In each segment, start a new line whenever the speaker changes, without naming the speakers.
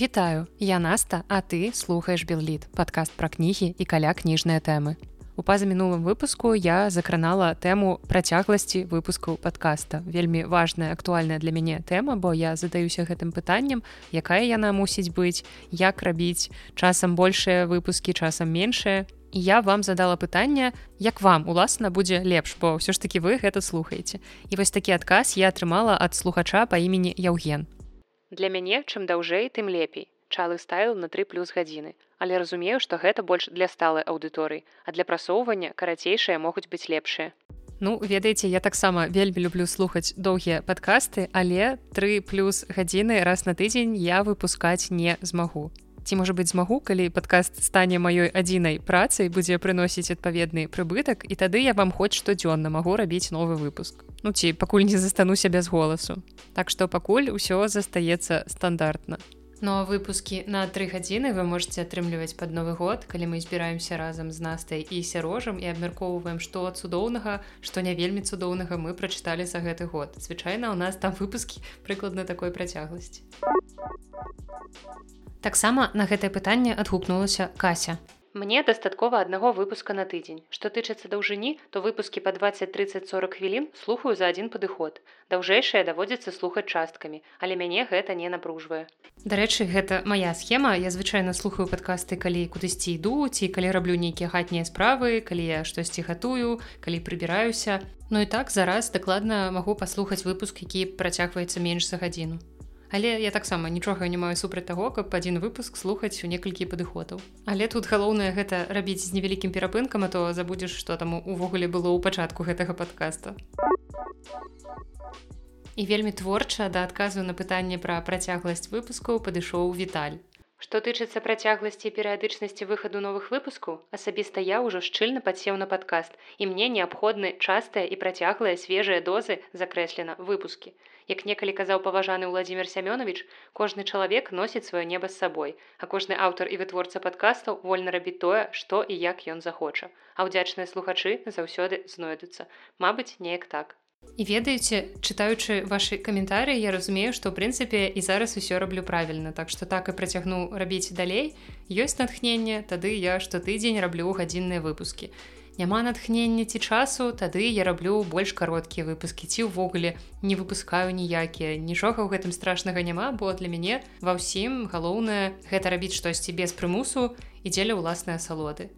Вітаю, я Наста, а ты слухаеш Белліт, падкаст пра кнігі і каля кніжныя тэмы. У пазамінулым выпуску я закранала тэму працягласці выпускаў падкаста. Вельмі важная актуальная для мяне тэма, бо я задаюся гэтым пытаннем, якая яна мусіць быць, як рабіць часам большыя выпускі часам меншыя. І я вам задала пытанне, як вам уласна будзе лепш, бо ўсё ж такі вы гэта слухаеце. І вось такі адказ я атрымала ад слухача па імені Яўген. Для мяне чым даўжэй, тым лепей. Чалы стайл на тры плюс гадзіны. Але разумею, што гэта больш для сталай аўдыторыі, а для прасоўвання карацейшыя могуць быць лепшыя. Ну ведаеце, я таксама вельмі люблю слухаць доўгія падкасты, але тры плюс гадзіны раз на тыдзень я выпускаць не змагу. Ці можа быць змагу, калі падкаст стане маёй адзінай працай будзе прыносіць адпаведны прыбытак і тады я вам хоць штодзённа магу рабіць новы выпуск ну ці пакуль не застануся без голасу так што пакуль усё застаецца стандартна. Ну, выпускі на тры гадзіны вы можете атрымліваць под новы год калі мы збіраемся разам з настай і сярожам і абмяркоўваем што цудоўнага што не вельмі цудоўнага мы прачыталі за гэты год. Звычайна у нас там выпускі прыкладна такой працягласці. Таксама на гэтае пытанне адгукнулася кася Мне дастаткова аднаго выпуска на тыдзень. Што тычыцца даўжыні, то выпускі па 20-30-40 хвілін слухаю за адзін падыход. Даўжэйшае даводзіцца слухаць часткамі, але мяне гэта не напружвае. Дарэчы, гэта моя схема. Я звычайна слухаю падкасты, калі кудысьці іду, ці калі раблю нейкія хатнія справы, калі я штосьці гатую, калі прыбіраюся. Ну і так зараз дакладна магу паслухаць выпуск, які працягваецца менш за гадзіну. Але я таксама нічога не маю супраць таго, каб адзін выпуск слухаць у некалькі падыходаў. Але тут галоўнае гэта рабіць з невялікім перапынкам, а то забудзеш, што там увогуле было ў пачатку гэтага падкаста. І вельмі творча да адказу на пытанне пра працягласць выпускаў падышоў Віталь. Што тычыцца працягласці перыядычнасці выхаду новых выпускаў, асабіста я ўжо шчыльна падсеў на падкаст і мне неабходны частыя і працяглыя свежыя дозы закрэслена выпускі. Як некалі казаў паважаны Владзімир Сямёнович, кожны чалавек носіць сваё неба з сабой, а кожны аўтар і вытворца падкастаў вольна рабіць тое, што і як ён захоча. А ўдзячныя слухачы заўсёды знойдуцца. Мабыць, неяк так. І ведаеце, чытаючы вашы каментарыі, я разумею, што ў прынцыпе і зараз усё раблю правільна, так што так і працягну рабіць далей. ёсць натхненне, тады я штотыдзень раблю гадзінныя выпускі. Няма натхнення ці часу, тады я раблю больш кароткія выпускі ці ўвогуле не выпускаю ніякія. Нічога ў гэтым страшнага няма, бо для мяне ва ўсім галоўнае гэта рабіць штосьці без прымусу і дзеля ўласныя асалоды.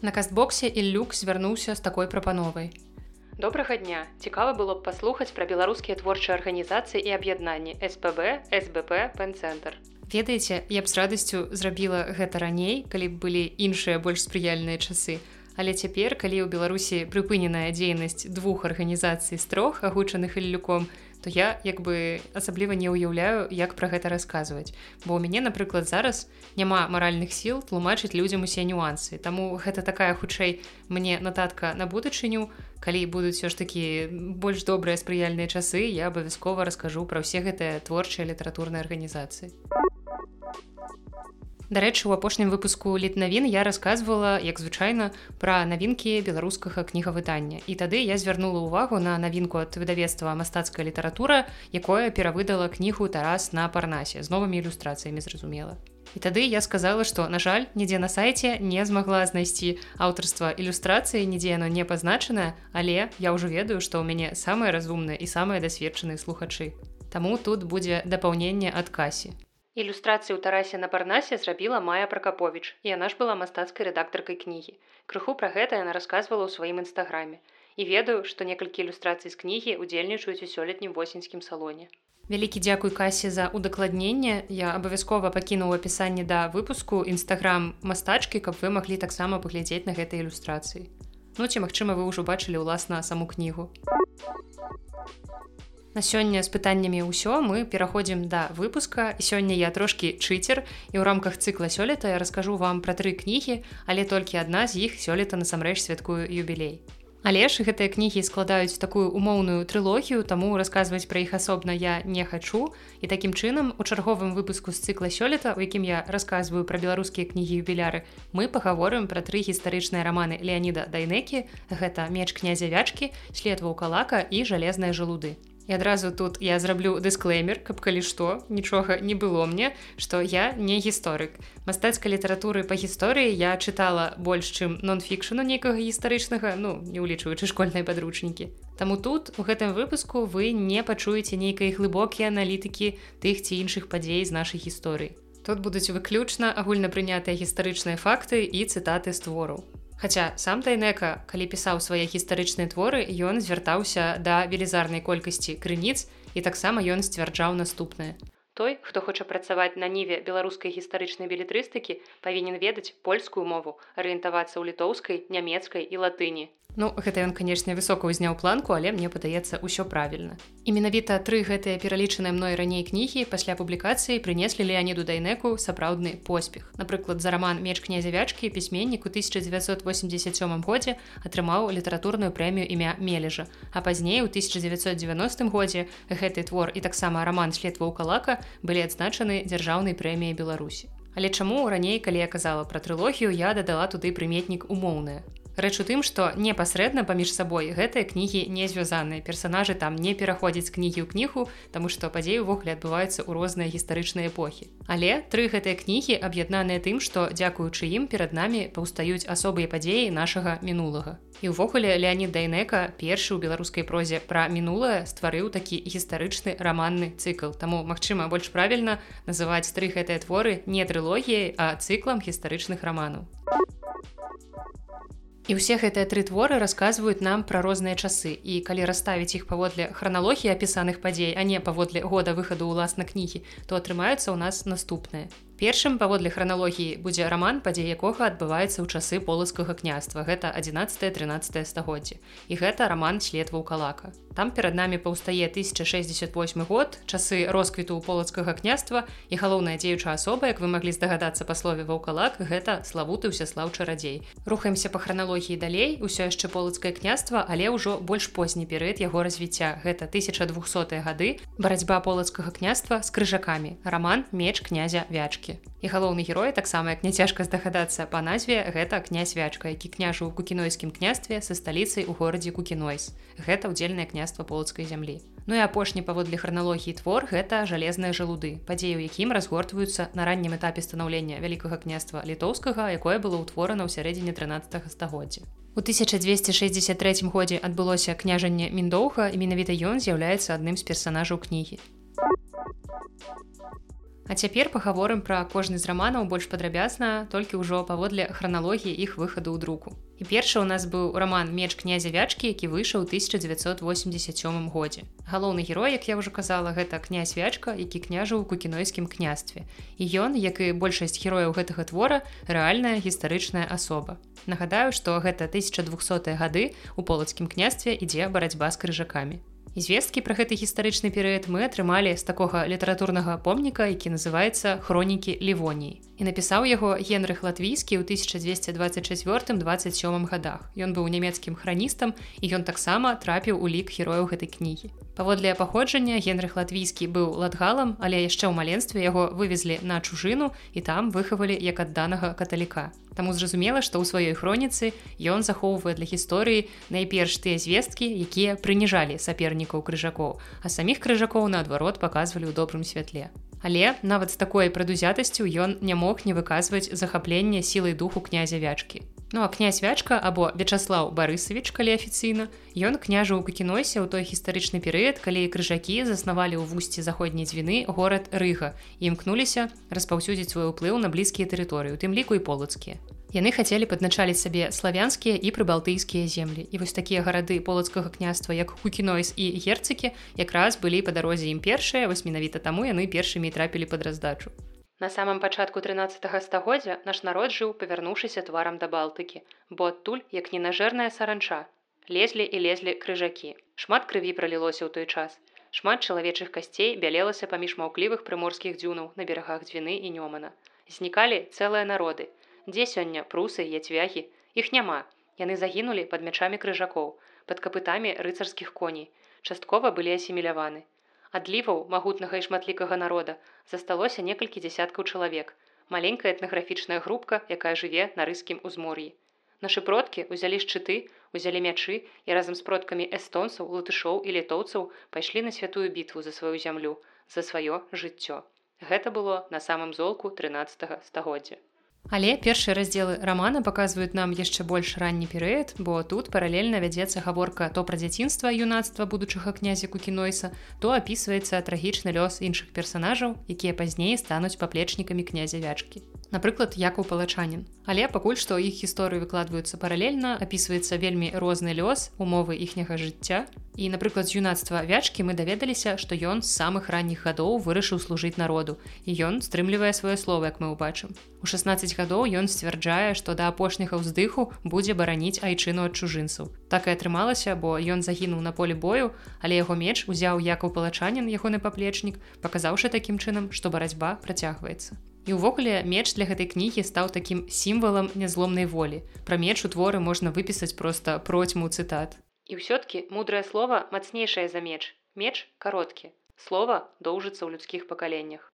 На кастбоксе Ілюк звярнуўся з такой прапановай. Добрага дня цікава было б паслухаць пра беларускія творчыя арганізацыі і аб'яднанні СПБ, СБП, пэнцэнтр. Ведаеце, я б з радасцю зрабіла гэта раней, калі б былі іншыя больш спрыяльныя часы. Але цяпер, калі ў Беларусі прыпыненая дзейнасць двух арганізацый з трох агучаных іллюком, то я як бы асабліва не ўяўляю як пра гэта расказваць. Бо у мяне напрыклад зараз няма маральных сіл тлумачыць людзям усе нюансы. Таму гэта такая хутчэй мне нататка на будучыню. Калі будуць все ж такі больш добрыя спрыяльныя часы я абавязкова раскажу пра ўсе гэтыя творчыя літаратурныя арганізацыі Дарэчы, у апошнім выпуску літнавін я рассказывала, як звычайна пра навінкі беларускага кнігавыдання. І тады я звярнула ўвагу на навінку ад выдавецтва мастацкая літаратура, якое перавыдала кнігу Тарас на парнасе з новымі ілюстрацыямі зразумела. І тады я сказала, што, на жаль, нідзе на сайце не змагла знайсці аўтарства ілюстрацыі, нідзе яно не пазначанае, але я ўжо ведаю, што ў мяне самыя разумныя і самыя дасведчаныя слухачы. Таму тут будзе дапаўненне ад касі. Ілюстрацыю ў тарасе на парнасе зрабіла Мая Пракапович, і яна ж была мастацкай рэдактаркай кнігі. Крыху пра гэта яна расказвала ў сваім інстаграме. І ведаю, што некалькі ілюстрацый з кнігі удзельнічаюць у сёлетнім восеньскім салоне. Вялікі дзякуй касе за удакладненне. Я абавязкова пакінуў апісанне да выпуску нстаграм мастачкі, каб вы маглі таксама паглядзець на гэтай ілюстрацыі. Ну ці магчыма, вы ўжо бачылі ўласна саму кнігу. На сёння з пытаннямі ўсё мы пераходзім да выпуска сёння я трошкі чыцер і ў рамках цыкла сёлета я раскажу вам пра тры кнігі, але толькі адна з іх сёлета насамрэч святкую юбілей. Але ж гэтыя кнігі складаюць такую умоўную трылогію, таму расказваць пра іх асобна я не хачу. І такім чынам у чарговым выпуску з цыкла сёлета, у якім я расказваю пра беларускія кнігі юбіляры, мы пагаворым пра тры гістарычныя раманы Леаніда Дайнекі, гэта меч князя вячкі, след ваўкалака і жалезныя жалуды. І адразу тут я зраблю дысклеймер каб калі што нічога не было мне што я не гісторык. Мастацкай літаратуры па гісторыі я чытала больш чым нон-фікшану нейкага гістарычнага ну не ўлічваючы школьнай падручнікі. Таму тут у гэтым выпуску вы не пачуеце нейкай глыбокія аналітыкі тых ці іншых падзей з нашай гісторыі. Тут будуць выключна агульнапрынятыя гістарычныя факты і цытаты з твораў Хаця сам тайнека, калі пісаў свае гістарычныя творы, ён звяртаўся да велізарнай колькасці крыніц і таксама ён сцвярджаў наступнае. Той, хто хоча працаваць на ніве беларускай гістарычнай білетрыстыкі, павінен ведаць польскую мову, арыентавацца ў літоўскай, нямецкай і латыні. Ну гэта ён канешне высока ўзняў планку, але мне падаецца ўсё правільна. І менавіта тры гэтыя пералічаныя мной раней кнігі пасля публікацыі прынеслі Леоніду дайнеку сапраўдны поспех. Напрыклад, за раман меч князявячкі пісьменнік у 1987 годзе атрымаў літаратурную прэмію імя мележа. А пазней у 1990 годзе гэты твор і таксама раман след ваўкалака былі адзначаны дзяржаўнай прэміяй Беларусі. Але чаму раней, калі я казала пра трылогію, я дадала туды прыметнік умоўная. Рэч у тым, што непасрэдна паміж сабой гэтыя кнігі не звязаныя. персонажы там не пераходзяць кнігі ў кнігу, таму што падзеі ўвогуле адбываюцца ў розныя гістарычныя эпохі. Але тры гэтыя кнігі аб'яднаныя тым, што дзякуючы ім перад намі паўстаюць асобыя падзеі нашага мінулага. І ўвогуле Леонид Дайнека першы ў беларускай прозе пра мінулае стварыў такі гістарычны раманны цыкл. Таму магчыма, больш правільна называць тры гэтыя творы не трылогіяй, а цыклам гістарычных раманаў. І ўсе гэтыя тры творы расказваюць нам пра розныя часы і калі расставіць іх паводле храналогіі апісаных падзей, а не паводле года выхаду ўласна кнігі, то атрымаюцца ў нас наступныя. Першым паводле храналогіі будзе раман падзей якога адбываецца ў часы полацкага княства. Гэта 11-13 стагоддзе. І гэта раман след ваўкалака там перад намі паўстае 1068 год часы росквіту полацкага княства. І галоўная дзеючая асоба як вы маглі здагадацца па слове ваўкалак гэта славуты ўсяслаў чарадзей. Рухаемся по храналогіі далей. Усё яшчэ полацкае княства але ўжо больш позні перыяд яго развіцця. Гэта 1200 гады. Барацьба полацкага княства з крыжакамі. Раман меч князя вячкі вячкі і галоўны герой таксама як няцяжка здагадацца па назве гэта князь вячка які княжу ў кукінойскім княстве са сталіцай у горадзе кукінойс. Гэта ўдзельнае княства полацкай зямлі. Ну і апошні паводле храналогіі твор гэта жалезныя жалуды падзеі у якім разгортваюцца на раннім этапе станаўлення вялікага княства літоўскага якое было ўтворана ў сярэдзіне 13 стагоддзя. 1263 годзе адбылося княжанне міндоўга і менавіта ён з'яўляецца адным з персонажаў кнігі А цяпер пагаворым пра кожны з раманаў больш падрабязна толькі ўжо паводле храналогіі іх выхаду ў друку. І першы ў нас быў раман меч князя вячкі, які выйшаў 1987 годзе. Галоўны герой, як я ўжо казала, гэта князь вячка, які княжыў у кукінойскім княстве. І ён, як і большасць герояў гэтага твора, рэальная гістарычная асоба. Нагадаю, што гэта 1200 гады у полацкім княстве ідзе барацьба з крыжакамі звесткі пра гэты гістарычны перыяд мы атрымалі з такога літаратурнага помніка які называецца хронікі лівоніі і напісаў яго генрых латвійскі ў 1224-27 годах ён быў нямецкім храністам і ён таксама трапіў у лік герояў гэтай кнігі. Паводле паходжання генрых латвійскі быў ладгалам але яшчэ ў маленстве яго вывезлі на чужыну і там выхавалі як адданага каталіка Таму зразумела, што ў сваёй хроніцы ён захоўвае для гісторыі найперш тыя звесткі, якія прыніжалі сапернікаў крыжакоў, а саміх крыжакоў наадварот паказвалі ў добрым святле. Але нават з такой прадузятасцю ён не мог не выказваць захапленне сілай духу князя вячкі. Ну а князь вячка або Вячаслаў Барысавіч, калі афіцыйна, ён княжа ў кукіносе ў той гістарычны перыяд, калі крыжакі заснавалі ў вусці заходняй дзвіны горад Рыга і імкнуліся распаўсюдзіць свой уплыў на блізкія тэрыторыі, у тым ліку і полацкія. Яны хацелі падначаліць сабе славянскія і прыбалтыйскія землі. І вось такія гарады полацкага княства, як Кукінойс і герцыкі, якраз былі па дарозе ім першыя, вось менавіта таму яны першымі трапілі пад раздачу. На самом пачатку 13 стагоддзя наш народ жыў, павярнуўшыся тварам да Балтыкі, бо адтуль, як ненажэрная саранча, лезлі і лезлі крыжакі. Шмат крыві пралілося ў той час. Шмат чалавечых касцей бялелася паміж маўклівых прыморскіх дзюнаў на берагах дзвіны і нёмана. Знікалі цэлыя народы. Дзе сёння прусы, яцвягі, іх няма. Яны загінулі пад мячамі крыжакоў, пад капытамі рыцарскіх коней. Часткова былі асіміляваны. Адліваў магутнага і шматлікага народа засталося некалькі дзясяткаў чалавек, маленькая этнаграфічная групка, якая жыве на рыскім узмор'і. Нашы продкі ўзялі шчыты, узялі мячы і разам з продкамі эстонцаў, латышоў і літоўцаў пайшлі на святую бітву за сваю зямлю, за сваё жыццё. Гэта было на самым золку 13 стагоддзя. Але першыя раздзелы рамана паказваюць нам яшчэ больш ранні перыяд, бо тут паралельна вядзецца гаворка то пра дзяцінства юнацтва будучага князя кукінойса, то апісваецца трагічны лёс іншых персанажаў, якія пазней стануць паплечнікамі князя вячкі напрыклад як у палачанін але пакуль што іх гісторыі выкладваюцца паралельна апісваецца вельмі розны лёс умовы іхняга жыцця. І напрыклад з юнацтва вячкі мы даведаліся што ён з самых ранніх гадоў вырашыў служыць народу. І ён стрымлівае сваё слово як мы ўбачым. У 16 гадоў ён сцвярджае што да апошняга ўздыху будзе бараніць айчыну ад чужынцаў. Так і атрымалася бо ён загінуў на поле бою але яго меч узяў як у палачанін ягоны паплечнік паказаўшы такім чынам што барацьба працягваецца І ўвогуле меч для гэтай кнігі стаў такім сімвалам нязломнай волі. Пра меч у творы можна выпісаць проста процьму цытат. І ўсё-ткі мудрае слово мацнейшае за меч. Меч кароткі. Слова доўжыцца ў людскіх пакаленнях.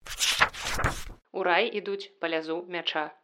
У рай ідуць палязу мяча.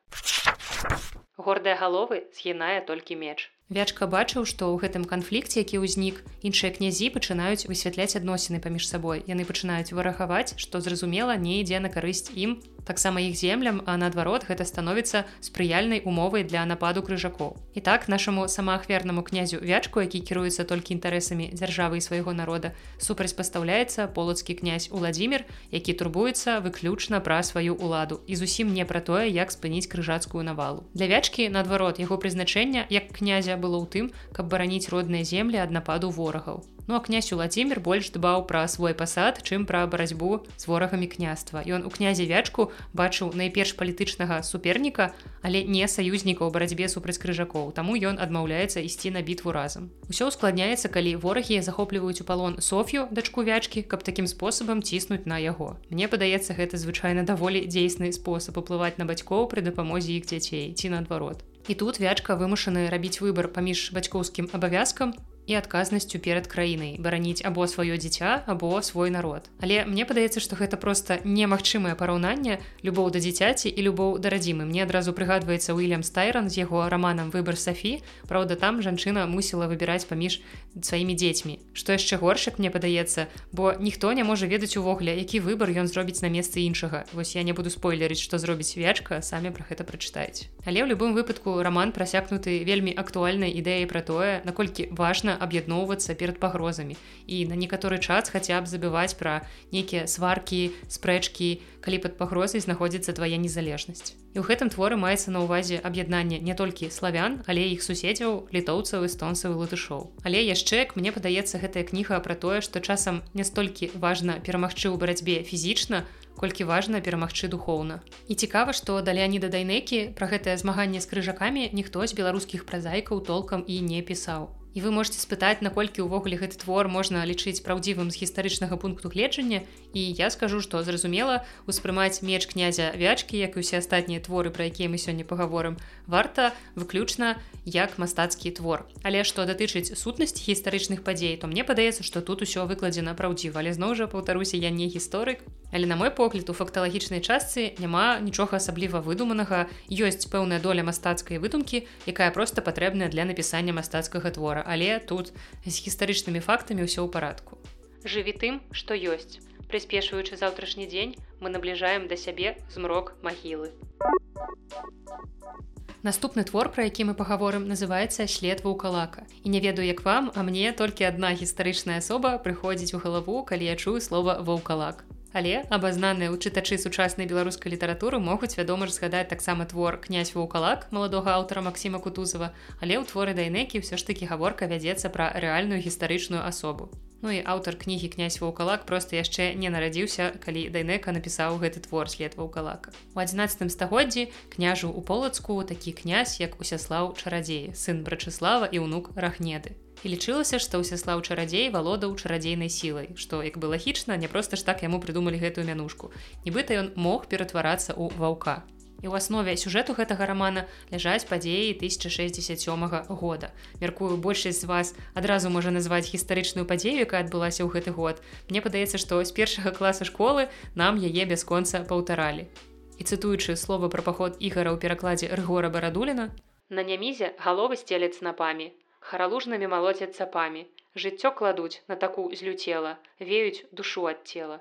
Гордыя галовы згінае толькі меч. Вячка бачыў, што ў гэтым канфлікце, які ўзнік, іншыя князі пачынаюць высвятляць адносіны паміж сабой. Яны пачынаюць варахаваць, што зразумела, не ідзе на карысць ім, таксама іх землям, а наадварот гэта становіцца спрыяльнай умовай для нападу крыжакоў. І так нашаму самаахвернаму князю вячку, які кіруецца толькі інтарэсамі дзяржавы і свайго народа, супрацьпастаўляецца полацкі князь Уладзімир, які турбуецца выключна пра сваю ўладу і зусім не пра тое, як спыніць крыжацкую навалу. Для вячкі, наадварот, яго прызначэння як князя было ў тым, каб бараніць родныя землі ад нападу ворагаў. Ну а князь Уладзімир больш дбаў пра свой пасад, чым пра барацьбу з ворагамі княства. Ён у князе вячку бачыў найперш палітычнага суперніка, але не саюзніка ў барацьбе супраць крыжакоў. Таму ён адмаўляецца ісці на бітву разам. Усё ускладняецца, калі ворагі захопліваюць у палон Софію дачку вячкі, каб такім спосабам ціснуць на яго. Мне падаецца гэта звычайна даволі дзейсны спосаб уплываць на бацькоў пры дапамозе іх дзяцей ці наадварот. І тут вячка вымушаны рабіць выбар паміж бацькоўскім абавязкам і адказнасцю перад краінай бараніць або сваё дзіця або свой народ. Але мне падаецца што гэта просто немагчымае параўнанне любоў да дзіцяці і любоў да радзімы. Мне адразу прыгадваецца уильям стайран з яго раманам выбор Сафі Праўда там жанчына мусіла выбіраць паміж сваімі дзецьмі. Што яшчэ горшак мне падаецца бо ніхто не можа ведаць увогуле які выбор ён зробіць на месцы іншага. Вось я не буду спойлерыць што зробіць вячка самі пра гэта прачытаюць. Але ў любым выпадку роман прасякнуты вельмі актуальнай ідэяй пра тое наколькі важна аб'ядноўвацца перад пагрозамі і на некаторы час хаця б забіваць пра нейкія сваркі спрэчкі калі пад пагрозай знаходзіцца твая незалежнасць і ў гэтым творы маецца на ўвазе аб'яднання не толькі славян але іх суседзяў літоўцаў эстонцаў латышоў. Але яшчэ як мне падаецца гэтая кніга пра тое што часам не столькі важна перамагчы ў барацьбе фізічна колькі важна перамагчы духоўна. І цікава што да дайнекі пра гэтае змаганне з крыжакамі ніхто з беларускіх празайкаў толкам і не пісаў І вы можете спытаць, наколькі ўвогуле гэты твор можна лічыць праўдзівым з гістарычнага пункту гледжання. І я скажу, што зразумела успрымаць меч князя вячкі, як і усе астатнія творы, пра якія мы сёння паговорым, варта выключна як мастацкі твор. Але што датычыць сутнасці гістарычных падзей, то мне падаецца, што тут усё выкладзена праўдзіва, але зноў жа паўтаруся я не гісторык. Але на мой погляд у факталагічнай частцы няма нічога асабліва выдуманага, ёсць пэўная доля мастацкай выдумкі, якая проста патрэбная для напісання мастацкага твора гора, але тут з гістарычнымі фактамі ўсё ў парадку. Жыві тым, што ёсць. Прыспешваючы заўтрашні дзень, мы набліжаем да сябе змрок магілы. Наступны твор, пра які мы пагаворым, называецца след ваўкалака. І не ведаю, як вам, а мне толькі адна гістарычная асоба прыходзіць у галаву, калі я чую слова ваўкалак. Але абазнаныя ў чытачы сучаснай беларускай літаратуры могуць вядома ж згадаць таксама твор князь ваўкалак маладога аўтара Масіма кутузава, але ў творы дайнекі ўсё ж такі гаворка вядзецца пра рэальную гістарычную асобу. Ну і аўтар кнігі князь ваўкалак просто яшчэ не нарадзіўся, калі дайнека напісаў гэты твор след ваўкалака. У 11 стагоддзі княжу у полацку такі князь як усяслаў чарадзеі, сын брачыслава і ўнук рахнеды і лічылася што ўсяслаў чарадзей валодаў чарадзейнай сілай што як бы лагічна не проста ж так яму прыдумалі гэтую мянушку. Нібыта ён мог ператварацца ў ваўка. І ў аснове сюжэту гэтага рамана ляжаць падзеі 1067 года. Мяркую большасць з вас адразу можа назваць гістарычную падзею якая адбылася ў гэты год. Мне падаецца што з першага класа школы нам яе бясконца паўтаралі. І цытуючы слова пра паход ігара ў перакладзе рыгора барадуліна на нямізе галовы сцелец на памі Харалужнымі малоцяць цапамі. Жыццё кладуць на таку злюцела, веюць душу ад цела.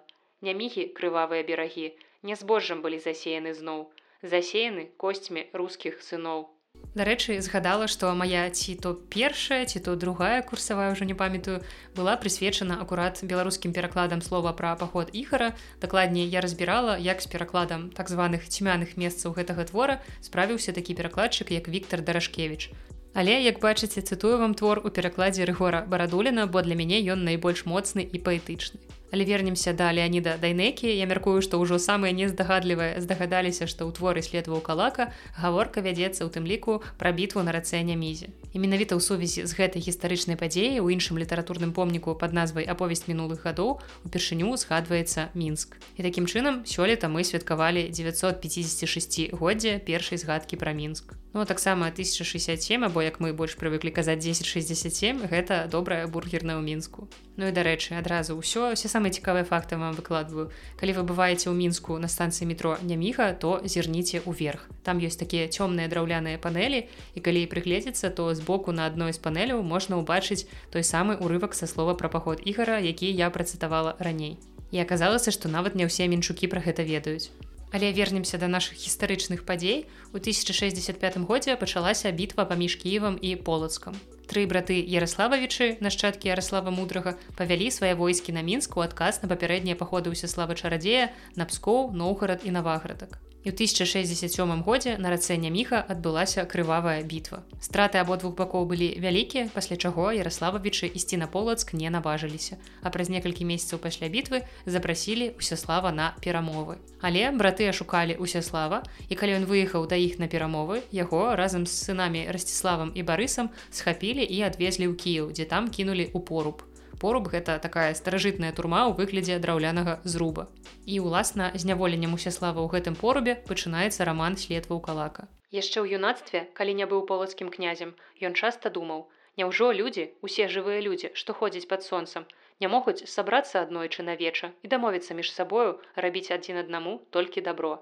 Нямігі крывавыя берагі, не збожжам былі засеяны зноў, засеяны косцьмі рускіх сыноў. Дарэчы, згадала, што моя ці то першая, ці то другая курсавая ўжо не памятаю, была прысвечана акурат беларускім перакладам слова пра паход іхара. Дакладней я разбірала, як з перакладам так званых цьмяных месцаў гэтага твора справіўся такі перакладчык, як Віктор Дарашкевич. Але як бачыце, цытую вам твор у перакладзе рэгора барадуліна, бо для мяне ён найбольш моцны і паэтычны. Але вернемся да Леаніда Дайнекі. Я мяркую, што ўжо самыя нездагадлівыя здагадаліся, што ў творы следваў калака, гаворка вядзецца ў тым ліку пра бітву на рацэня мізе. І менавіта ў сувязі з гэтай гістарычнай падзеі ў іншым літаратурным помніку пад назвай аповесць мінулых гадоў упершыню згадваецца мінск. І такім чынам сёлета мы святкавалі 956 годдзя першай згадкі пра мінск. Ну таксама 1067 або як мы больш прывыклі казаць 1067 гэта добрая бургерная ў мінску. Ну і дарэчы адразу ўсё все самыя цікавыя факты вам выкладваю. Калі вы бываеце ў мінску на станцыі метро няміга, то зірніце ўверх. Там ёсць такія цёмныя драўляныя панелі і калі прыгледзецца, то збоку на адной з панеляў можна ўбачыць той самы урывак са слова пра паход ігара, які я працытавала раней. І аказалася, што нават не ўсе мінчукі пра гэта ведаюць. Але вернемся да нашых гістарычных падзей. У 1065 годзе пачалася бітва паміж кіевам і полацкам. Тры браты Ярослававічы, нашчадкі Ярослава мудрага, павялі свае войскі на мінску адказ на папярэднія паходы ўся слава чарадзея, на пскоў, Ноўгарад і наваградак. І ў 1067 годзе на рацэння міха адбылася крывавая бітва. Страты абодвух бакоў былі вялікія, пасля чаго Ярослававічы ісці на полацк не наважыліся. А праз некалькі месяцаў пасля бітвы запрасілі ўсяслава на перамовы. Але браты ашукалі ўсяслава і калі ён выехаў да іх на перамовы, яго разам з сынамі расціславам і барысам схапілі і адвезлі ў Кіў, дзе там кінулі ў поруб поруб гэта такая старажытная турма ў выглядзе драўлянага зруба. І ўласна зняволеннем усяслава ў гэтым порубе пачынаецца раман следва ў калака. Яшчэ ў юнацтве, калі не быў полацкім князем, ён часта думаў: Няўжо людзі, усе жывыя людзі, што ходзяць пад сонцам, не могуць сабрацца аднойчы на веча і дамовіцца між сабою рабіць адзін аднаму толькі дабро.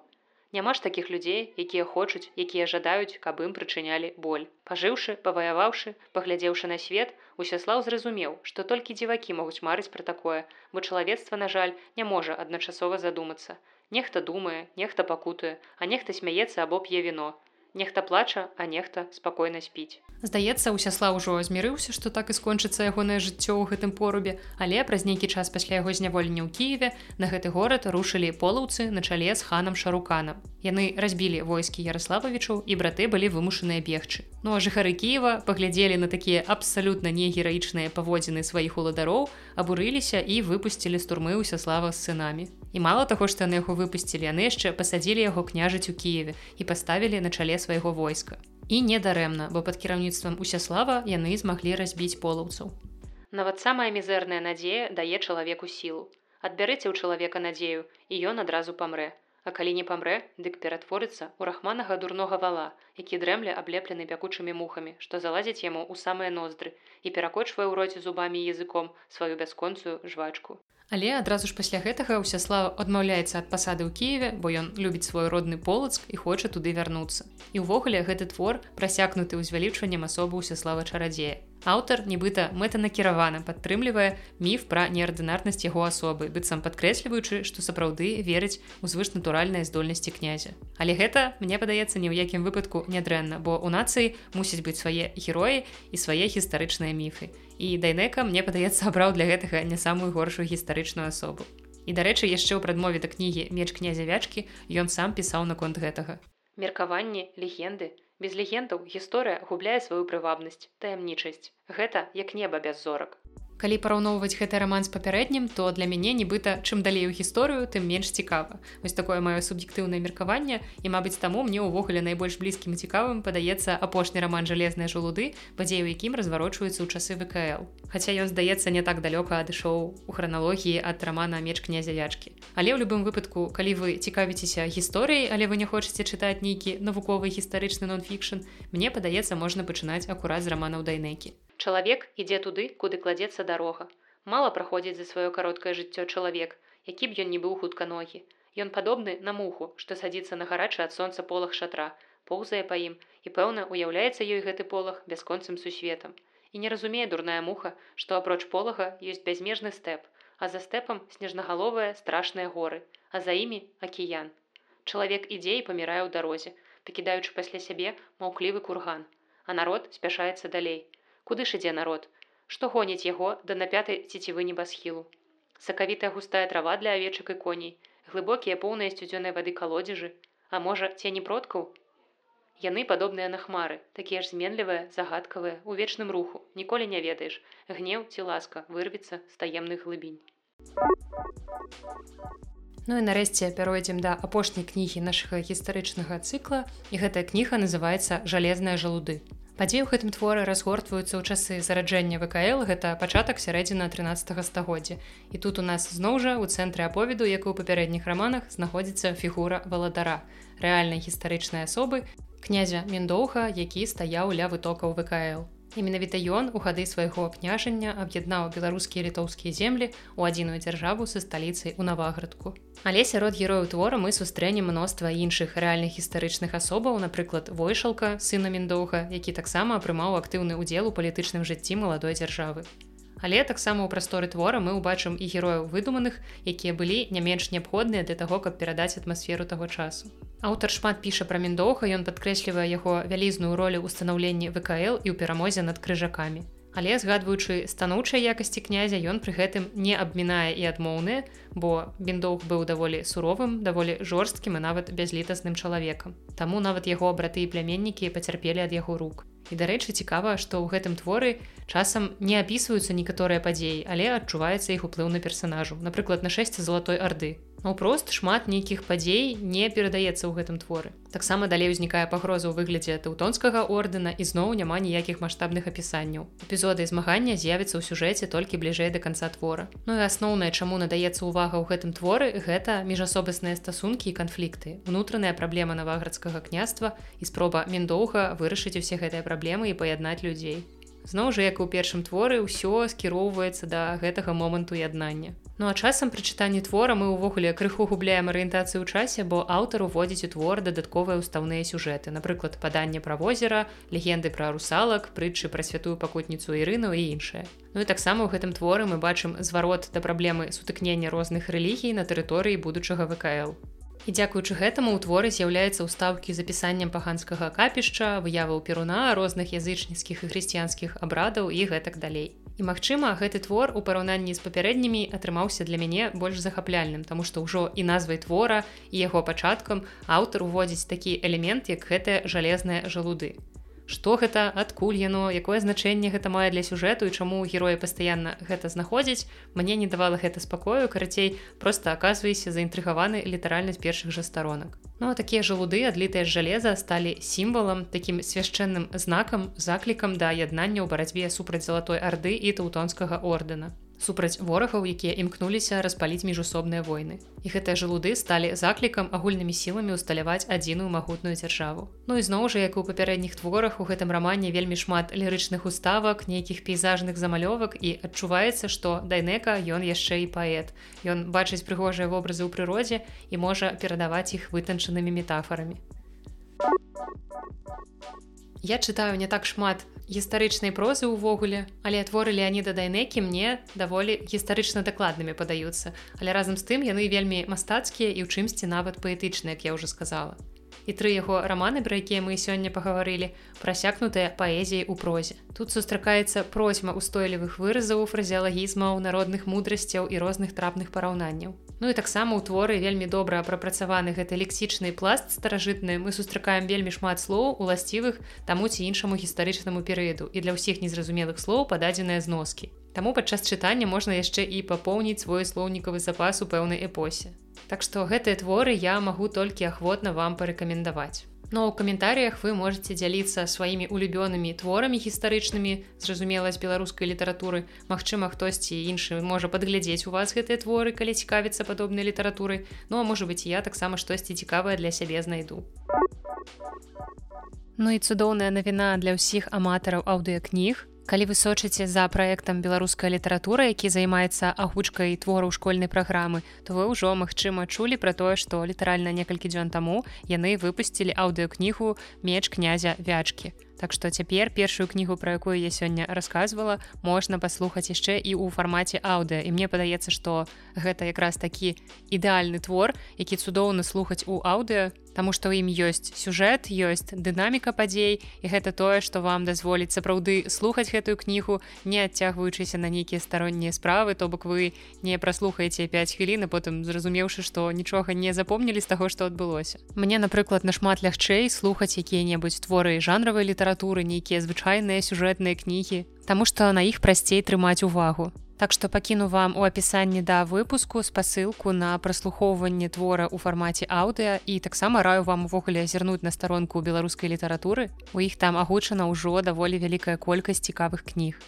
Няма ж такіх людзей, якія хочуць, якія жадаюць, каб ім прычынялі боль. Пажыўшы, паваяваўшы, паглядзеўшы на свет, Усяслаў зразумеў, што толькі дзівакі могуць марыць пра такое, бо чалавецтва, на жаль, не можа адначасова задумацца. Нехта думае, нехта пакутуе, а нехта смяецца або п'е віно. Нехта плача, а нехта спакойна спіць. Здаецца, усясла ўжо змірыўся, што так і скончыцца ягонае жыццё ў гэтым порубе, але праз нейкі час пасля яго зняволення ў Киеве на гэты горад рушылі полаўцы на чале з ханам шаруканам. Яны разбілі войскі Ярослававічу і браты былі вымушаныя бегчы. Ну а жыхары Киева паглядзелі на такія абсалютна негераічныя паводзіны сваіх уладароў, абурыліся і выпусцілі з турмы ўсяслава з сынамі. І мала таго, што яны яго выпусцілі, яны яшчэ пасадзілі яго княжыць у Киеве і паставілі на чале свайго войска. І недарэмна, бо пад кіраўніцтвам усяслава яны змаглі разбіць полаўцаў. Нават самая мізэрная надзея дае чалавеку сілу. Адбярыце ў чалавека надзею, і ён адразу памрэ. А калі не памрэ, дык ператворыцца ў рахманага дурнога вала, які дрэмля аблеплены пякучымі мухамі, што залазяць яму ў самыя ноздры і перакочвае ў роце зубамі языком сваю бясконцую жвачку. Але адразу ж пасля гэтага ўсяслава адмаўляецца ад пасады ў Киеве, бо ён любіць свой родны полацк і хоча туды вярнуцца. І ўвогуле гэты твор прасякнуты ўзвялічваннем асобы ўсяслава чарадзея. Аўтар нібыта мэтанакіравана падтрымлівае міф пра неардынарнасць яго асобы, быццам падкрэсліваючы, што сапраўды верыць у звышнатуральныя здольнасці князя. Але гэта мне падаецца ні ў якім выпадку нядрэнна, бо ў нацыі мусіць быць свае героі і свае гістарычныя міфы. І дайнека мне падаецца абраў для гэтага не самую горшую гістарычную асобу. І дарэчы, яшчэ ў прадмове да кнігі меч князя вячкі ён сам пісаў наконт гэтага. Меркаванні, легенды, Без легендаў гісторыя губляе сваю прывабнасць, таямнічасць. Гэта як неба без зорак калі параўноўваць гэты роман з папярэднім то для мяне нібыта чым далей у гісторыю тым менш цікава. Вось такое маё суб'ектыўнае меркаванне і мабыць таму мне ўвогуле найбольш блізкім і цікавым падаецца апошні роман жалезныя жалуды падзею якім разварочваюцца ў часы вКл Хаця ён здаецца не так далёка адышоў у храналогіі ад рамана меч князя ячкі але ў любым выпадку калі вы цікавіцеся гісторыяй але вы не хочаце чытаць нейкі навуковы гістарычны нон-фікшн мне падаецца можна пачынаць акурат з раманаў дайнекі Чалавек ідзе туды, куды кладзецца дарога. Мала праходзіць за сваё кароткае жыццё чалавек, які б ён не быў хутка ногі. Ён падобны на муху, што садзіцца на гарачы ад сонца полах шатра, поўзае па ім і пэўна уяўляецца ёй гэты полах бясконцым сусветам. і не разумее дурная муха, што апроч полага ёсць бязмежны стэп, а за стэпам снежнагаловыя страшныя горы, а за імі акіян. Чалавек ідзе і памірае ў дарозе, пакідаючы пасля сябе маўклівы курган, а народ спяшаецца далей. Куды ж ідзе народ? Што гоніць яго да на пятай цецівы небасхілу. Сакавітая густая трава для авечак і коней, глыбокія поўныя сцюдзёнай вады калодзежы, а можа, цені продкаў, Яны падобныя на хмары, такія ж зменлівыя, загадкавыя, у вечным руху, ніколі не ведаеш, гнеў ці ласка вырвецца з таемных глыбінь. Ну і нарэшце пяройдзем да апошняй кнігі нашага гістарычнага цыкла і гэтая кніга называецца жалезная жалуды. Падзеі ў гэтым творы разгортваюцца ў часы зараджэння ВКЛ гэта пачатак сярэдзіна 13 стагоддзя. І тут у нас зноў жа у цэнтры аповеду, як і ў папярэдніх раманах знаходзіцца фігура валадара, рэальнай гістарычнай асобы, князя Мендоўха, які стаяў ля вытокаў ВКЛ. І менавіта ён у гады свайго княжання аб'яднаў беларускія літоўскія землі ў адзіную дзяржаву са сталіцай у наваградку. Але сярод герояў твора мы сустрэнем мноства іншых рэальных гістарычных асобаў, напрыклад, войшалка сына Мендоўга, які таксама прымаў актыўны ўдзел у палітычным жыцці маладой дзяржавы. Але таксама ў прасторы твора мы ўбачым і герояў выдуманых, якія былі не менш неабходныя для таго, каб перадаць атмасферу таго часу. Аўтар шмат піша пра міндоўха, ён падкрэслівае яго вялізную ролю ў станаўленні ВКЛ і ў перамозе над крыжакамі. Але згадваючы станоўчай якасці князя ён пры гэтым не абмінае і адмоўныя, бо біндоўх быў даволі суровым, даволі жорсткім і нават бязлітасным чалавекам. Таму нават яго браты і пляменнікі пацярпелі ад яго рук. І дарэчы, цікава, што ў гэтым творы часам не апісваюцца некаторыя падзеі, але адчуваецца іх уплыў на персанажу, напрыклад, нашэсце залатой арды. Наўпрост шмат нейкіх падзей не перадаецца ў гэтым творы. Таксама далей узнікае пагроза ў выглядзе таўтонскага ордэна і зноў няма ніякіх маштабных апісанняў. Эпізоды змагання з'явіцца ў сюжэце толькі бліжэй да канца твора. Ну і асноўнае, чаму надаецца ўвага ў гэтым творы, гэта міжасобасныя стасункі і канфлікты. Унутраная праблема наваградскага княства і спроба міндоўга вырашыць усе гэтыя праблемы і паяднаць людзей. Зноў жа, як у першым творы ўсё скіроўваецца да гэтага моманту яднання. Ну а часам пры чытанні твора мы ўвогуле крыху губляем арыентацыю ў часе, бо аўтар уводзіць у твор дадатковыя ўстаўныя сюжэты, напрыклад, паданне пра возера, легенды пра русалак, прытчы пра святую пакутніцу ірыну і іншае. Ну і таксама ў гэтым творы мы бачым зварот да праблемы сутыкнення розных рэлігій на тэрыторыі будучага ВКЛ. І дзякуючы гэтаму ў творы з'яўляецца ўстаўкі запісаннем паганскага капішча, выяваў перуна розных язычніцкіх і хрысціянскіх абрадаў і гэтак далей. І магчыма, гэты твор у параўнанні з папярэднімі атрымаўся для мяне больш захапляльным, таму што ўжо і назвай твора і яго пачаткам аўтар уводзіць такі элемент, як гэтыя жалезныя жалуды што гэта адкуль яно якое значэнне гэта мае для сюжэту і чаму героі пастаянна гэта знаходзіць мне не давала гэта спакою карацей просто аказвайся заінтрыгаваны літаральна з першых жа старонак. Ну а такія жалуды адлітыя з жалеза сталі сімвалам такім свяшчэнным знакам заклікам да яднання ў барацьбе супраць залатой арды і таўтонскага ордэна супраць ворагаў, якія імкнуліся распаліць міжусобныя войны. І гэтыя жалуды сталі заклікам агульнымі сіламі ўсталяваць адзіную магутную дзяржаву. Ну і зноў жа, як у папярэдніх творах у гэтым рамане вельмі шмат лірычных уставак, нейкіх пейзажных замалёвак і адчуваецца, што дайнека ён яшчэ і паэт. Ён бачыць прыгожыя вобразы ў прыродзе і можа перадаваць іх вытанчанымі метафорамі. Я чытаю не так шмат гістарычнай прозы ўвогуле, але творы Леаніда Дайнекі мне даволі гістарычна дакладнымі падаюцца. Але разам з тым яны вельмі мастацкія і ў чымсьці нават паэтычныя, як я ўжо сказала. І тры яго раманы, пра якія мы сёння пагаварылі, прасякнутыя паэзіяй у прозе. Тут сустракаецца процьма устойлівых выразаў фразеалагізмаў, народных мудрасцяў і розных трапных параўнанняў. Ну і таксама ў творы вельмі добра прапрацаваны гэты лексічны пласт старажытны мы сустракаем вельмі шмат слоў уласцівых таму ці іншаму гістарычнаму перыяду і для ўсіх незразумелых слоў пададзеныя зноскі. Таму падчас чытання можна яшчэ і папоўніць свой слоўнікавы запас у пэўнай эпосе. Так што гэтыя творы я магу толькі ахвотна вам парэкамендаваць. Но ў каментарыях вы можете дзяліцца сваімі улюбёнымі творамі гістарычнымі, зразумела з беларускай літаратуры. Магчыма, хтосьці іншы можа падглядзець у вас гэтыя творы, калі цікавіцца падобнай літаратуры. Ну а можа быць, я таксама штосьці цікавае для сябе знайду. Ну і цудоўная навіна для ўсіх аматараў аўдыакніг, калі вы сочыце за праектам беларуская літаратура які займаецца агучкай твораў школьнай праграмы то вы ўжо магчыма чулі пра тое што літаральна некалькі дзён таму яны выпусцілі аўдыокнігу меч князя вячкі Так што цяпер першую кнігу пра якую я сёння рассказывала можна паслухаць яшчэ і ў фармаце аўдыа і мне падаецца што гэта якраз такі ідэальны твор які цудоўна слухаць у аўдыа Таму што ў ім ёсць сюжэт ёсць дынаміка падзей і гэта тое што вам дазволіць сапраўды слухаць гэтую кнігу не адцягваючыся на нейкія староннія справы то бок вы не праслухаеце 5 хвілін потым зразумеўшы што нічога не запомнілі з таго што адбылося мне напрыклад нашмат лягчэй слухаць якія-небудзь творы жанравай літаратуры нейкія звычайныя сюжэтныя кнігі Таму што на іх прасцей трымаць увагу Так што пакіну вам у апісанні да выпуску спасылку на праслухоўванне твора ў фармаце аўдыа і таксама раю вам увогуле азірнуць на старонку беларускай літаратуры. У іх там агучана ўжо даволі вялікая колькасць цікавых кніг.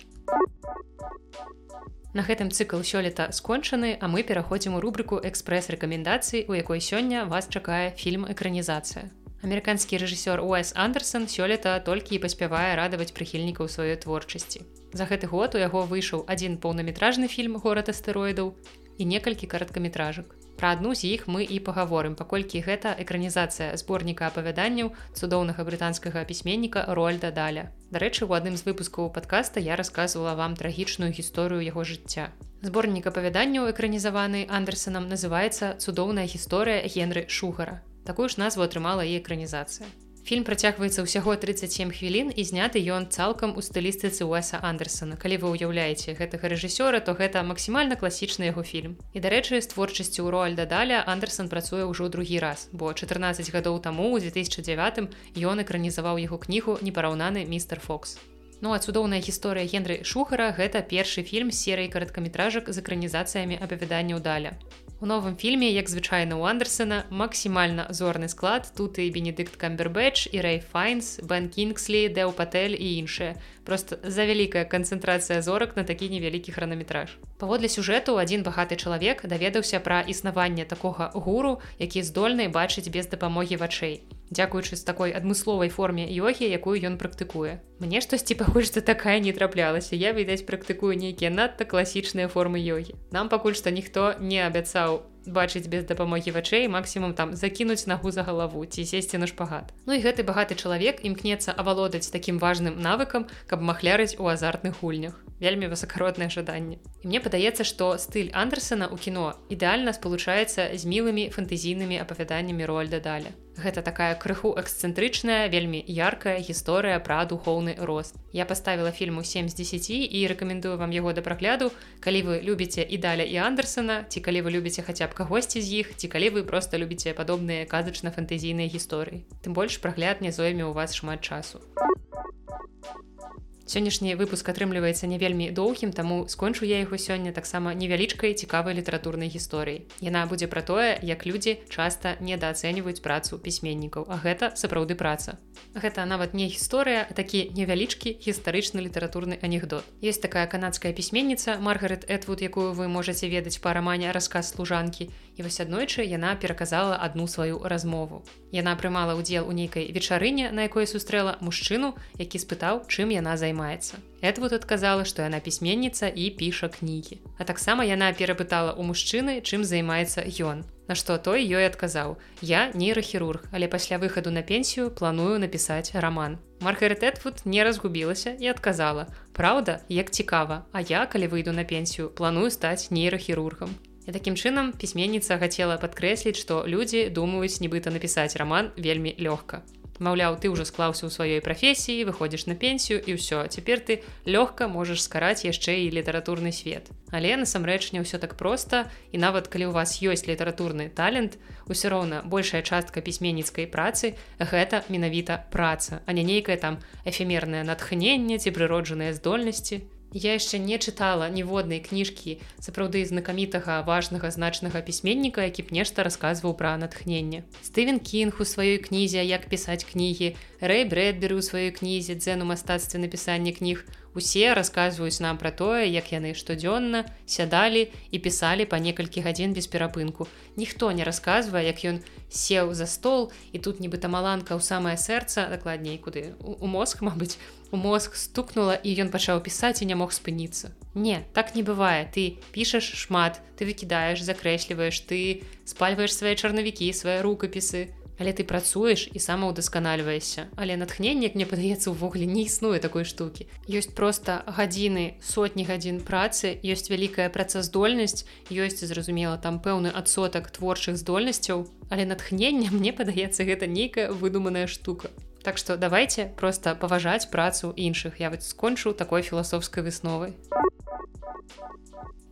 На гэтым цыкл сёлета скончаны, а мы пераходзім у рубрыку экспрэс-рэкамендацый, у якой сёння вас чакае фільм экранізацыя. Амерыканскі рэжысёр Уэс Андерсон сёлета толькі і паспявае радаваць прыхільнікаў сваёй творчасці. За гэты год у яго выйшаў адзін поўнаметражны фільм горад астэроідаў і некалькі кароткаметражак. Пра адну з іх мы і пагаворым, паколькі гэта экранізацыя зборніка апавяданняў цудоўнага брытанскага пісьменніка Рольда Даля. Дарэчы, у адным з выпускаў падкаста я расказвала вам трагічную гісторыю яго жыцця. Зборнік апавяданняў экранізаваны Андерсонам называецца цудоўная гісторыя Генры Шугара. Такую ж назву атрымала і экранізацыя. Фільм працягваецца ўсяго 37 хвілін і зняты ён цалкам у стылістыцы Уэса Андерсона. Калі вы ўяўляеце гэтага рэжысёра, то гэта максімальна класічны яго фільм. І дарэчы, з творчасцю Роальда Даля Андерсон працуе ўжо другі раз, бо 14 гадоў таму у 2009 ён экранізаваў яго кнігу непараўнаны містер Фокс. Ну а цудоўная гісторыя Генры Шухара гэта першы фільм серыі караткаметражак з экранізацыямі апавяданняў даля. У новым фільме, як звычайна у Андерсена, максімальна зорны склад тут і Бенедыкт Камбербэч і Рэй Файнс, Бен Кінгслі, Дэў Патэль і іншыя. Просто за вялікая канцэнтрацыя зорак на такі невялікі хранаметраж. Паводле сюжэту адзін багаты чалавек даведаўся пра існаванне такога гуру, які здольны бачыць без дапамогі вачэй дзякуючы з такой адмысловай форме йогі якую ён практыкуе. Мне штосьці пакуль што такая не траплялася. Я відаць практыкую нейкія надта класічныя формы йогі. Нам пакуль што ніхто не абяцаў бачыць без дапамогі вачэй максімум там закінуць нагу за галаву ці сесці на шпагат. Ну і гэты багаты чалавек імкнецца авалодаць такім важным навыкам каб махлярыць у азартных гульнях. Вельмі высокароднае жаданне. І мне падаецца што стыль андерсона ў кіно ідэальна спалучаецца з мілымі фэнтэзійнымі апавяданнямі рольда даля Гэта такая крыху эксцэнтрычная вельмі яркая гісторыя пра духоўны рост. Я поставила фільму 7 з 10 і рэкамендую вам яго да прагляду. Калі вы любіце і даля і андерсона ці калі вы любіце хаця б кагосьці з іх ці калі вы просто любіце падобныя казачна-фэнтэзійныя гісторыі. Тым больш прагляд не зойме ў вас шмат часу сённяшні выпуск атрымліваецца не вельмі доўгім таму скончу я яго сёння таксама невялічкай цікавай літаратурнай гісторыі яна будзе пра тое як людзі часта недаацэньваюць працу пісьменнікаў а гэта сапраўды праца. Гэта нават не гісторыя такі невялічкі гістарычны літаратурны анекдот. Есть такая канадская пісьменніца маргарет этвуд якую вы можете ведаць па рамане расказ служанкі і вось аднойчы яна пераказала адну сваю размову яна прымала ўдзел у нейкай вечарыне на якой сустрэла мужчыну які спытаў чым яна займаецца вот адказала, што яна пісьменніца і піша кнігі. А таксама яна перапытала ў мужчыны, чым займаецца ён. На што той ёй адказаў: « Я нейрахірург, але пасля выхаду на пенсію планую напісаць раман. Маргарет Этфуд не разгубілася і адказала: « Праўда, як цікава, А я, калі выйду на пенсію, планую стаць нейрахірургам. І такім чынам пісьменніца хацела падкрэсліць, што людзі думаюць нібыта напісаць раман вельмі лёгка маўляў ты ўжо склаўся ў сваёй прафесіі выходзіш на пенсію і ўсё цяпер ты лёгка можаш скараць яшчэ і літаратурны свет. Але насамрэч не ўсё так проста і нават калі у вас ёсць літаратурны талент усё роўна большая частка пісьменніцкай працы гэта менавіта праца а не нейкае там эфемернае натхненне ці прыроджаныя здольнасці Я яшчэ не чытала ніводнай кніжкі сапраўды знакамітага важнага значнага пісьменніка, які б нешта расказваў пра натхненне. Стывен Кінг у сваёй кнізе, як пісаць кнігі, Рэй Брэдберы ў сваёй кнізе дзену мастацтве напісання кніг, Усе расказваюць нам пра тое, як яны штодзённа сядалі і пісалі па некалькі гадзін без перапынку. Ніхто не расказвае, як ён сеў за стол і тут нібыта маланка ў самае сэрца дакладней куды у мозг, мабыць, у мозг стукнула і ён пачаў пісаць і не мог спыніцца. Не, так не бывае. Ты пішаш шмат, ты выкідаеш, закрэсліваеш, ты спальваеш свае чарнавікі, свае рукапісы, але ты працуеш і самаўдасканальваешся але натхнення мне падаецца увогуле не існуе такой штукі ёсць просто гадзіны сотні гадзін працы ёсць вялікая працаздольнасць ёсць зразумела там пэўны адсотак творчых здольнасцяў але натхнення мне падаецца гэта нейкая выдуманая штука Так што давайте просто паважаць працу іншых я вот скончу такой філасофскай высновай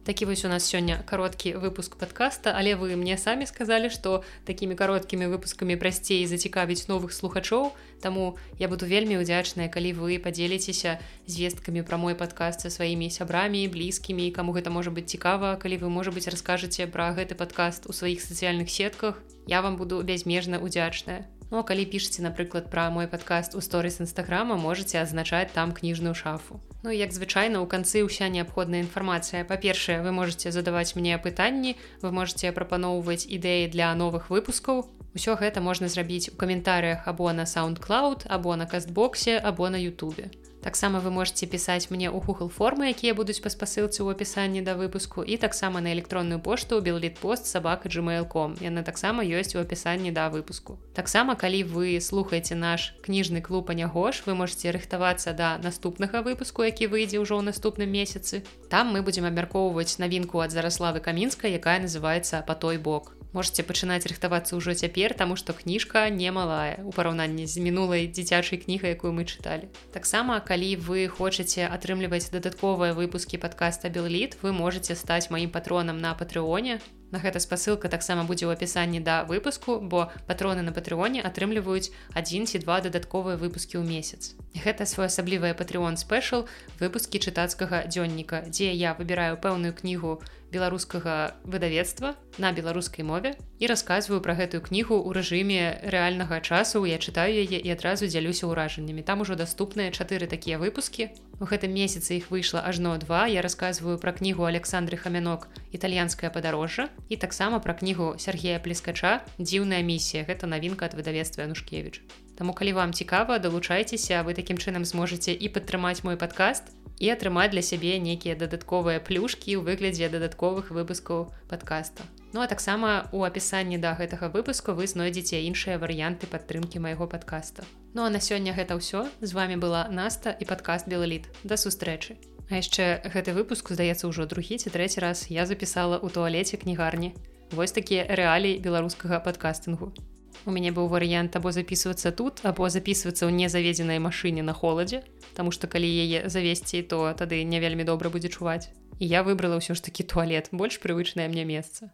такі вось у нас сёння кароткі выпуск подкаста. Але вы мне самі сказалі что такими кароткімі выпускамі прасцей зацікавіць новых слухачоў Таму я буду вельмі удзячная калі вы подзеліцеся звесткамі пра мой падкаст са сваімі сябрамі блізкімі каму гэта можа быть цікава калі вы можа быть раскажаце пра гэты падкаст у сваіх сацыяльных сетках. Я вам буду бязмежна удзячная Ну, калі пішце напрыклад пра мой падкаст у сторыс нстаграма можете азначаць там кніжную шафу Ну як звычайна у канцы ўся неабходная інфармацыя. Па-першае вы можете задаваць мне пытанні вы можете прапаноўваць ідэі для новых выпускаў. Усё гэта можна зрабіць у каментарыях або на soundundcloud або на кастбоксе або на Ютубе таксама вы можете пісаць мне ў google формы якія будуць па спасылцы ў апісанні да выпуску і таксама на электронную пошту беллітпост сабака gmail.com яна таксама ёсць у апісанні да выпуску. Таксама калі вы слухаеце наш кніжны клуб анягош вы можете рыхтавацца да наступнага выпуску які выйдзе ўжо ў наступным месяцы там мы будзем абмяркоўваць навінку ад зараславы камінска якая называется по той бок можете пачынаць рыхтавацца ўжо цяпер таму што кніжка немалая. У параўнанні з мінулай дзіцячай кнігай якую мы чыталі таксама калі вы хочаце атрымліваць дадатковыя выпускі падкаста белліт вы можете стаць маім патронам на патрыоне На гэта спасылка таксама будзе ў апісанні да выпуску, бо патроны на патрыоне атрымліваюць адзін ці два дадатковыя выпускі ў месяц. Гэта своеасаблівая патрыон спешл выпускі чытацкага дзённіка, дзе я выбіраю пэўную кнігу беларускага выдавецтва на беларускай мове і расказваю пра гэтую кнігу ў рэжыме рэальнага часу. Я чытаю яе і адразу дзялюся ўражаннямі. Там ужо даступныя чатыры такія выпускі. У гэтым месяцы іх выйшла ажно два. Я расказваю пра кнігу Александры Хамянок італьянская падарожжа і таксама пра кнігу Сергея плескача дзіўная місія гэта навінка ад выдавецтва Янушкевич. Таму калі вам цікава далучайцеся вы такім чынам зможаце і падтрымаць мой падкаст і атрымаць для сябе нейкія дадатковыя плюшкі ў выглядзе дадатковых выпускаў подкаста Ну а таксама у апісанні да гэтага выпуску вы знойдзеце іншыя варыянты падтрымкі майго подкаста Ну а на сёння гэта ўсё з вами была наста і падкаст белаліт да сустрэчы А яшчэ гэты выпуск здаецца ўжо другі ці трэці раз я запісала ў туалеце кнігарні. Вось такія рэалій беларускага падкастынгу. У мяне быў варыянт або записывацца тут, або записывацца ў незаведзенай машыне на холадзе, Таму што калі яе завесці, то тады не вельмі добра будзе чуваць. І я выбрала ўсё ж такі туалет, больш прывычнае мне месца.